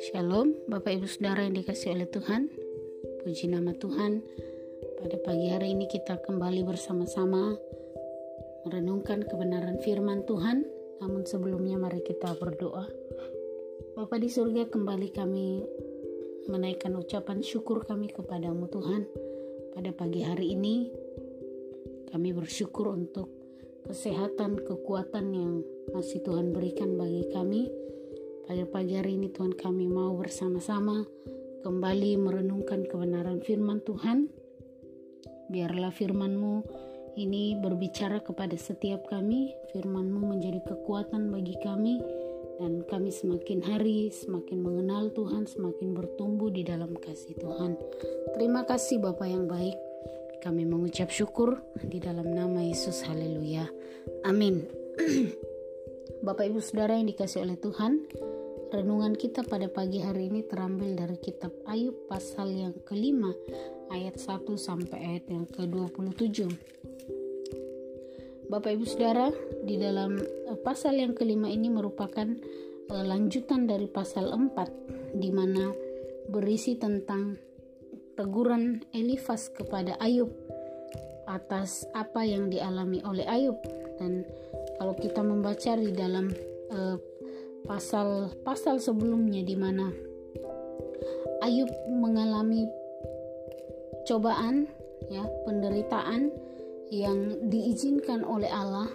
Shalom, Bapak Ibu Saudara yang dikasih oleh Tuhan. Puji nama Tuhan. Pada pagi hari ini kita kembali bersama-sama merenungkan kebenaran firman Tuhan. Namun sebelumnya mari kita berdoa. Bapa di surga kembali kami menaikkan ucapan syukur kami kepadamu Tuhan. Pada pagi hari ini kami bersyukur untuk kesehatan, kekuatan yang masih Tuhan berikan bagi kami pada pagi hari ini Tuhan kami mau bersama-sama kembali merenungkan kebenaran firman Tuhan. Biarlah firman-Mu ini berbicara kepada setiap kami, firman-Mu menjadi kekuatan bagi kami dan kami semakin hari semakin mengenal Tuhan, semakin bertumbuh di dalam kasih Tuhan. Terima kasih Bapak yang baik. Kami mengucap syukur di dalam nama Yesus. Haleluya. Amin. Bapak Ibu Saudara yang dikasih oleh Tuhan, Renungan kita pada pagi hari ini terambil dari kitab Ayub pasal yang kelima ayat 1 sampai ayat yang ke-27. Bapak Ibu Saudara, di dalam uh, pasal yang kelima ini merupakan uh, lanjutan dari pasal 4 di mana berisi tentang teguran Elifas kepada Ayub atas apa yang dialami oleh Ayub dan kalau kita membaca di dalam pasal-pasal sebelumnya di mana Ayub mengalami cobaan ya penderitaan yang diizinkan oleh Allah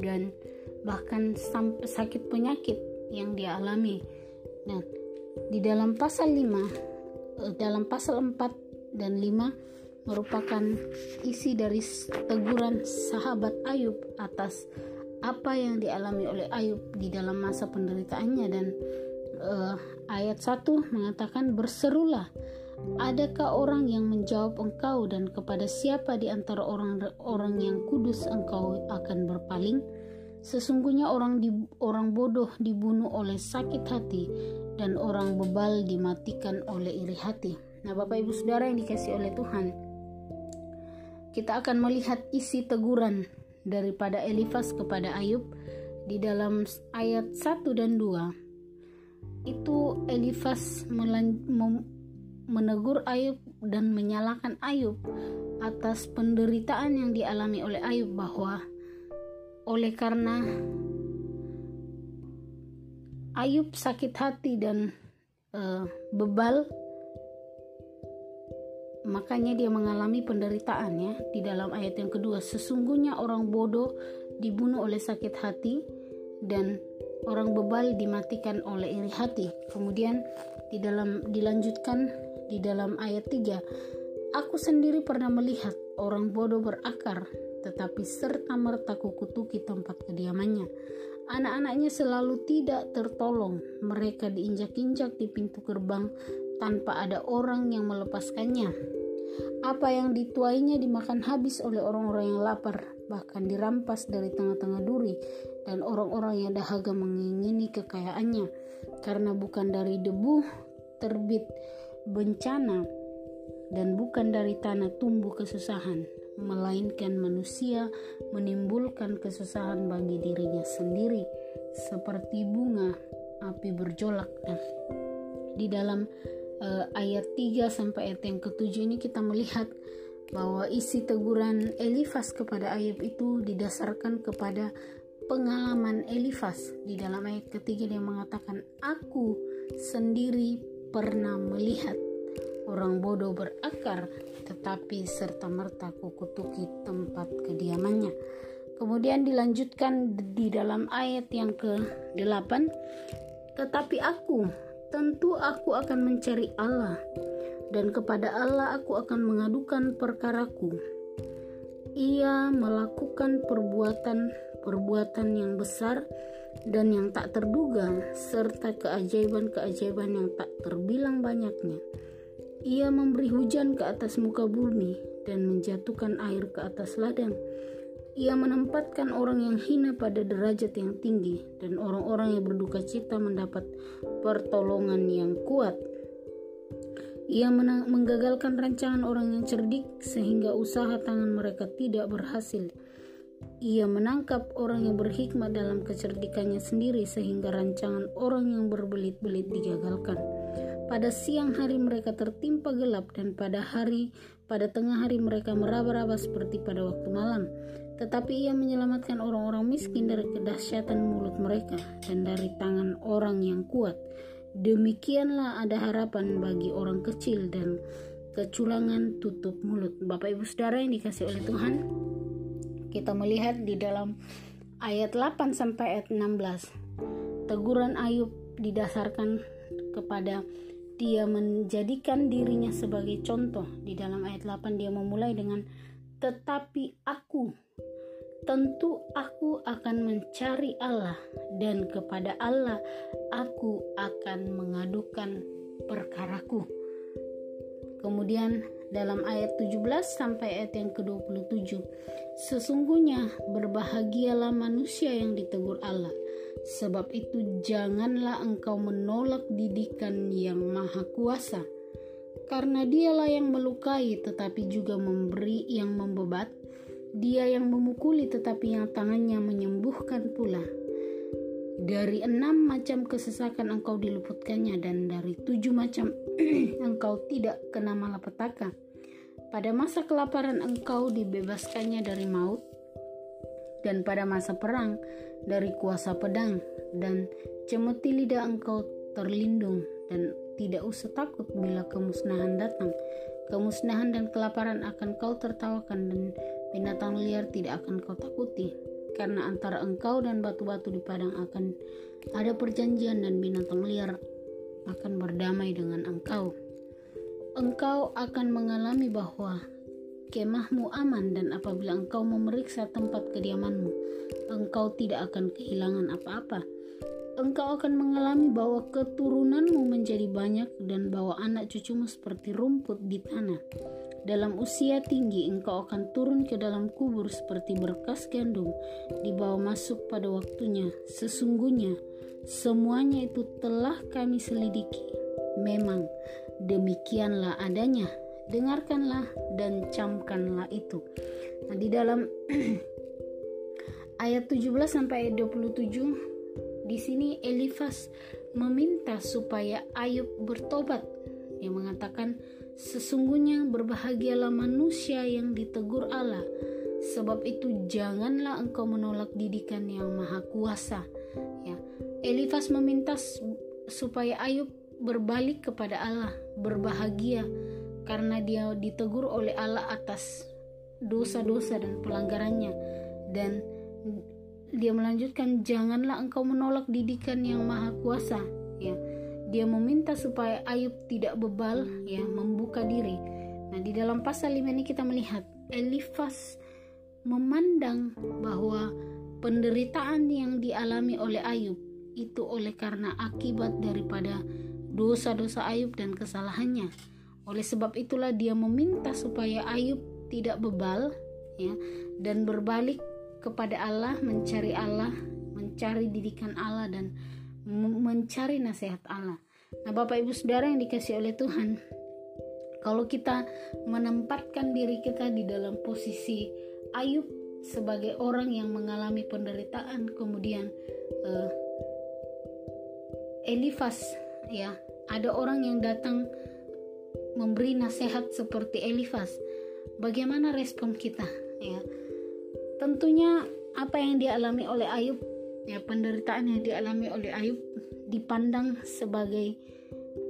dan bahkan sakit penyakit yang dia alami. Nah, di dalam pasal 5 eh, dalam pasal 4 dan 5 merupakan isi dari teguran sahabat Ayub atas apa yang dialami oleh Ayub di dalam masa penderitaannya. Dan uh, ayat 1 mengatakan berserulah adakah orang yang menjawab engkau dan kepada siapa di antara orang-orang yang kudus engkau akan berpaling? Sesungguhnya orang di, orang bodoh dibunuh oleh sakit hati dan orang bebal dimatikan oleh iri hati. Nah Bapak Ibu Saudara yang dikasih oleh Tuhan kita akan melihat isi teguran daripada Elifas kepada Ayub di dalam ayat 1 dan 2 itu Elifas menegur Ayub dan menyalahkan Ayub atas penderitaan yang dialami oleh Ayub bahwa oleh karena Ayub sakit hati dan uh, bebal Makanya dia mengalami penderitaan ya di dalam ayat yang kedua. Sesungguhnya orang bodoh dibunuh oleh sakit hati dan orang bebal dimatikan oleh iri hati. Kemudian di dalam dilanjutkan di dalam ayat 3. Aku sendiri pernah melihat orang bodoh berakar tetapi serta merta kukutuki tempat kediamannya. Anak-anaknya selalu tidak tertolong. Mereka diinjak-injak di pintu gerbang tanpa ada orang yang melepaskannya. Apa yang dituainya dimakan habis oleh orang-orang yang lapar, bahkan dirampas dari tengah-tengah duri, dan orang-orang yang dahaga mengingini kekayaannya, karena bukan dari debu terbit bencana, dan bukan dari tanah tumbuh kesusahan, melainkan manusia menimbulkan kesusahan bagi dirinya sendiri, seperti bunga api berjolak. Nah, di dalam uh, ayat 3 sampai ayat yang ketujuh ini kita melihat bahwa isi teguran Elifas kepada Ayub itu didasarkan kepada pengalaman Elifas di dalam ayat ketiga dia mengatakan aku sendiri pernah melihat orang bodoh berakar tetapi serta merta kukutuki tempat kediamannya kemudian dilanjutkan di dalam ayat yang ke-8 tetapi aku tentu aku akan mencari Allah, dan kepada Allah aku akan mengadukan perkaraku. Ia melakukan perbuatan-perbuatan yang besar dan yang tak terduga, serta keajaiban-keajaiban yang tak terbilang banyaknya. Ia memberi hujan ke atas muka bumi dan menjatuhkan air ke atas ladang ia menempatkan orang yang hina pada derajat yang tinggi dan orang-orang yang berduka cita mendapat pertolongan yang kuat. Ia menggagalkan rancangan orang yang cerdik sehingga usaha tangan mereka tidak berhasil. ia menangkap orang yang berhikmat dalam kecerdikannya sendiri sehingga rancangan orang yang berbelit-belit digagalkan. Pada siang hari mereka tertimpa gelap dan pada hari pada tengah hari mereka meraba-raba seperti pada waktu malam. Tetapi ia menyelamatkan orang-orang miskin dari kedahsyatan mulut mereka dan dari tangan orang yang kuat. Demikianlah ada harapan bagi orang kecil dan keculangan tutup mulut. Bapak Ibu Saudara yang dikasih oleh Tuhan, kita melihat di dalam ayat 8 sampai ayat 16. Teguran Ayub didasarkan kepada dia menjadikan dirinya sebagai contoh. Di dalam ayat 8 dia memulai dengan tetapi aku tentu aku akan mencari Allah dan kepada Allah aku akan mengadukan perkaraku. Kemudian dalam ayat 17 sampai ayat yang ke-27. Sesungguhnya berbahagialah manusia yang ditegur Allah. Sebab itu janganlah engkau menolak didikan yang maha kuasa. Karena dialah yang melukai tetapi juga memberi yang membebat. Dia yang memukuli tetapi yang tangannya menyembuhkan pula dari enam macam kesesakan engkau diluputkannya dan dari tujuh macam engkau tidak kena malapetaka. Pada masa kelaparan engkau dibebaskannya dari maut dan pada masa perang dari kuasa pedang dan cemeti lidah engkau terlindung dan tidak usah takut bila kemusnahan datang. Kemusnahan dan kelaparan akan kau tertawakan dan binatang liar tidak akan kau takuti karena antara engkau dan batu-batu di padang akan ada perjanjian dan binatang liar akan berdamai dengan engkau. Engkau akan mengalami bahwa kemahmu aman dan apabila engkau memeriksa tempat kediamanmu, engkau tidak akan kehilangan apa-apa. Engkau akan mengalami bahwa keturunanmu menjadi banyak dan bahwa anak cucumu seperti rumput di tanah dalam usia tinggi engkau akan turun ke dalam kubur seperti berkas gandum dibawa masuk pada waktunya. Sesungguhnya semuanya itu telah kami selidiki. Memang demikianlah adanya. Dengarkanlah dan camkanlah itu. Nah, di dalam ayat 17 sampai ayat 27 di sini Elifas meminta supaya Ayub bertobat. Yang mengatakan Sesungguhnya berbahagialah manusia yang ditegur Allah, sebab itu janganlah engkau menolak didikan yang maha kuasa. Ya, Elifas meminta supaya Ayub berbalik kepada Allah, berbahagia karena dia ditegur oleh Allah atas dosa-dosa dan pelanggarannya. Dan dia melanjutkan janganlah engkau menolak didikan yang maha kuasa. Ya dia meminta supaya Ayub tidak bebal ya membuka diri. Nah, di dalam pasal 5 ini kita melihat Elifas memandang bahwa penderitaan yang dialami oleh Ayub itu oleh karena akibat daripada dosa-dosa Ayub dan kesalahannya. Oleh sebab itulah dia meminta supaya Ayub tidak bebal ya dan berbalik kepada Allah, mencari Allah, mencari didikan Allah dan mencari nasihat Allah. Nah, Bapak Ibu Saudara yang dikasih oleh Tuhan, kalau kita menempatkan diri kita di dalam posisi Ayub sebagai orang yang mengalami penderitaan, kemudian uh, Elifas ya, ada orang yang datang memberi nasihat seperti Elifas. Bagaimana respon kita ya? Tentunya apa yang dialami oleh Ayub ya penderitaan yang dialami oleh Ayub dipandang sebagai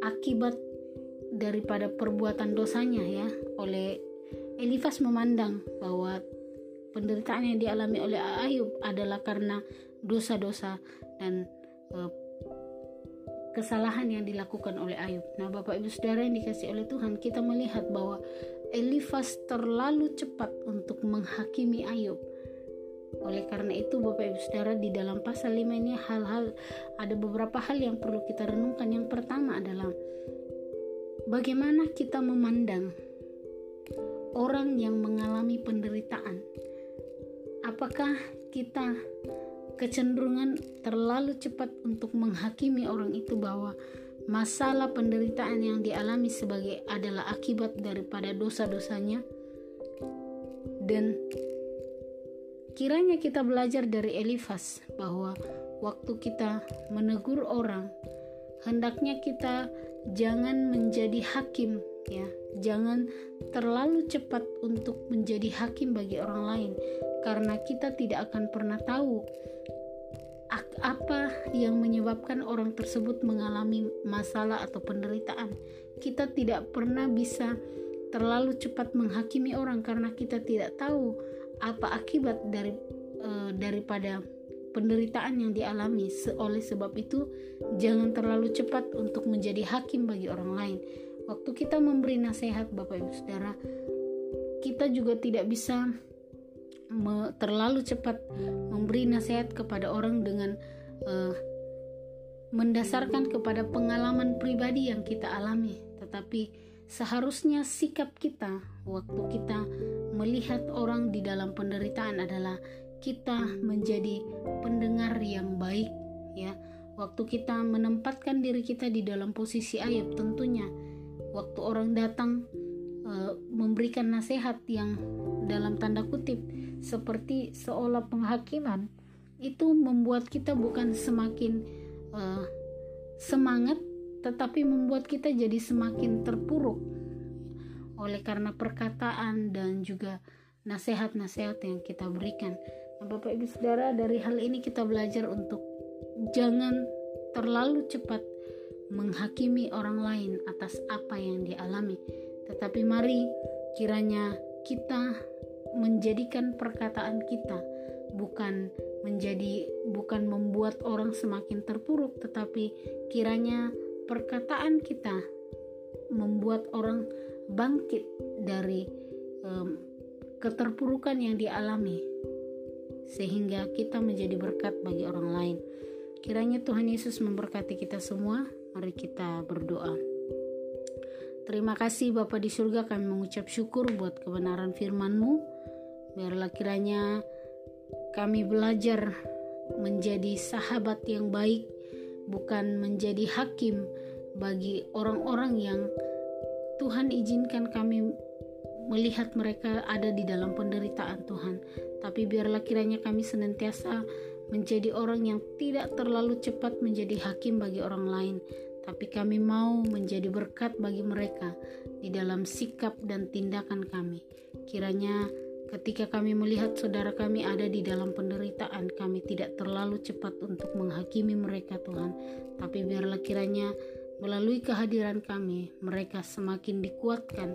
akibat daripada perbuatan dosanya ya oleh Elifas memandang bahwa penderitaan yang dialami oleh Ayub adalah karena dosa-dosa dan e, kesalahan yang dilakukan oleh Ayub. Nah, Bapak Ibu Saudara yang dikasih oleh Tuhan, kita melihat bahwa Elifas terlalu cepat untuk menghakimi Ayub oleh karena itu Bapak Ibu Saudara di dalam pasal 5 ini hal-hal ada beberapa hal yang perlu kita renungkan. Yang pertama adalah bagaimana kita memandang orang yang mengalami penderitaan. Apakah kita kecenderungan terlalu cepat untuk menghakimi orang itu bahwa masalah penderitaan yang dialami sebagai adalah akibat daripada dosa-dosanya dan kiranya kita belajar dari Elifas bahwa waktu kita menegur orang hendaknya kita jangan menjadi hakim ya jangan terlalu cepat untuk menjadi hakim bagi orang lain karena kita tidak akan pernah tahu apa yang menyebabkan orang tersebut mengalami masalah atau penderitaan. Kita tidak pernah bisa terlalu cepat menghakimi orang karena kita tidak tahu apa akibat dari e, daripada penderitaan yang dialami. Oleh sebab itu, jangan terlalu cepat untuk menjadi hakim bagi orang lain. Waktu kita memberi nasihat, Bapak Ibu Saudara, kita juga tidak bisa terlalu cepat memberi nasihat kepada orang dengan uh, mendasarkan kepada pengalaman pribadi yang kita alami, tetapi seharusnya sikap kita waktu kita melihat orang di dalam penderitaan adalah kita menjadi pendengar yang baik ya. Waktu kita menempatkan diri kita di dalam posisi ayat tentunya waktu orang datang uh, memberikan nasihat yang dalam tanda kutip seperti seolah penghakiman itu membuat kita bukan semakin uh, semangat tetapi membuat kita jadi semakin terpuruk oleh karena perkataan dan juga nasihat-nasihat yang kita berikan. Nah, Bapak Ibu Saudara, dari hal ini kita belajar untuk jangan terlalu cepat menghakimi orang lain atas apa yang dialami, tetapi mari kiranya kita menjadikan perkataan kita bukan menjadi bukan membuat orang semakin terpuruk tetapi kiranya perkataan kita membuat orang bangkit dari um, keterpurukan yang dialami sehingga kita menjadi berkat bagi orang lain. Kiranya Tuhan Yesus memberkati kita semua. Mari kita berdoa. Terima kasih Bapa di surga kami mengucap syukur buat kebenaran firman-Mu. Biarlah kiranya kami belajar menjadi sahabat yang baik, bukan menjadi hakim bagi orang-orang yang Tuhan izinkan kami melihat mereka ada di dalam penderitaan Tuhan. Tapi biarlah kiranya kami senantiasa menjadi orang yang tidak terlalu cepat menjadi hakim bagi orang lain, tapi kami mau menjadi berkat bagi mereka di dalam sikap dan tindakan kami. Kiranya ketika kami melihat saudara kami ada di dalam penderitaan, kami tidak terlalu cepat untuk menghakimi mereka, Tuhan, tapi biarlah kiranya melalui kehadiran kami, mereka semakin dikuatkan,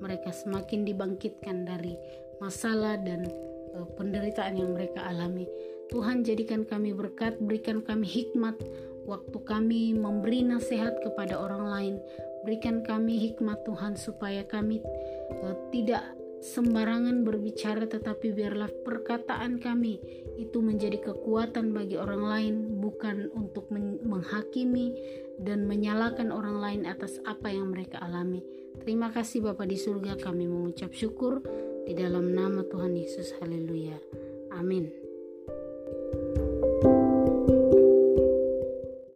mereka semakin dibangkitkan dari masalah dan uh, penderitaan yang mereka alami. Tuhan jadikan kami berkat, berikan kami hikmat waktu kami memberi nasihat kepada orang lain. Berikan kami hikmat Tuhan supaya kami uh, tidak sembarangan berbicara tetapi biarlah perkataan kami itu menjadi kekuatan bagi orang lain bukan untuk menghakimi dan menyalahkan orang lain atas apa yang mereka alami. Terima kasih Bapa di surga kami mengucap syukur di dalam nama Tuhan Yesus. Haleluya. Amin.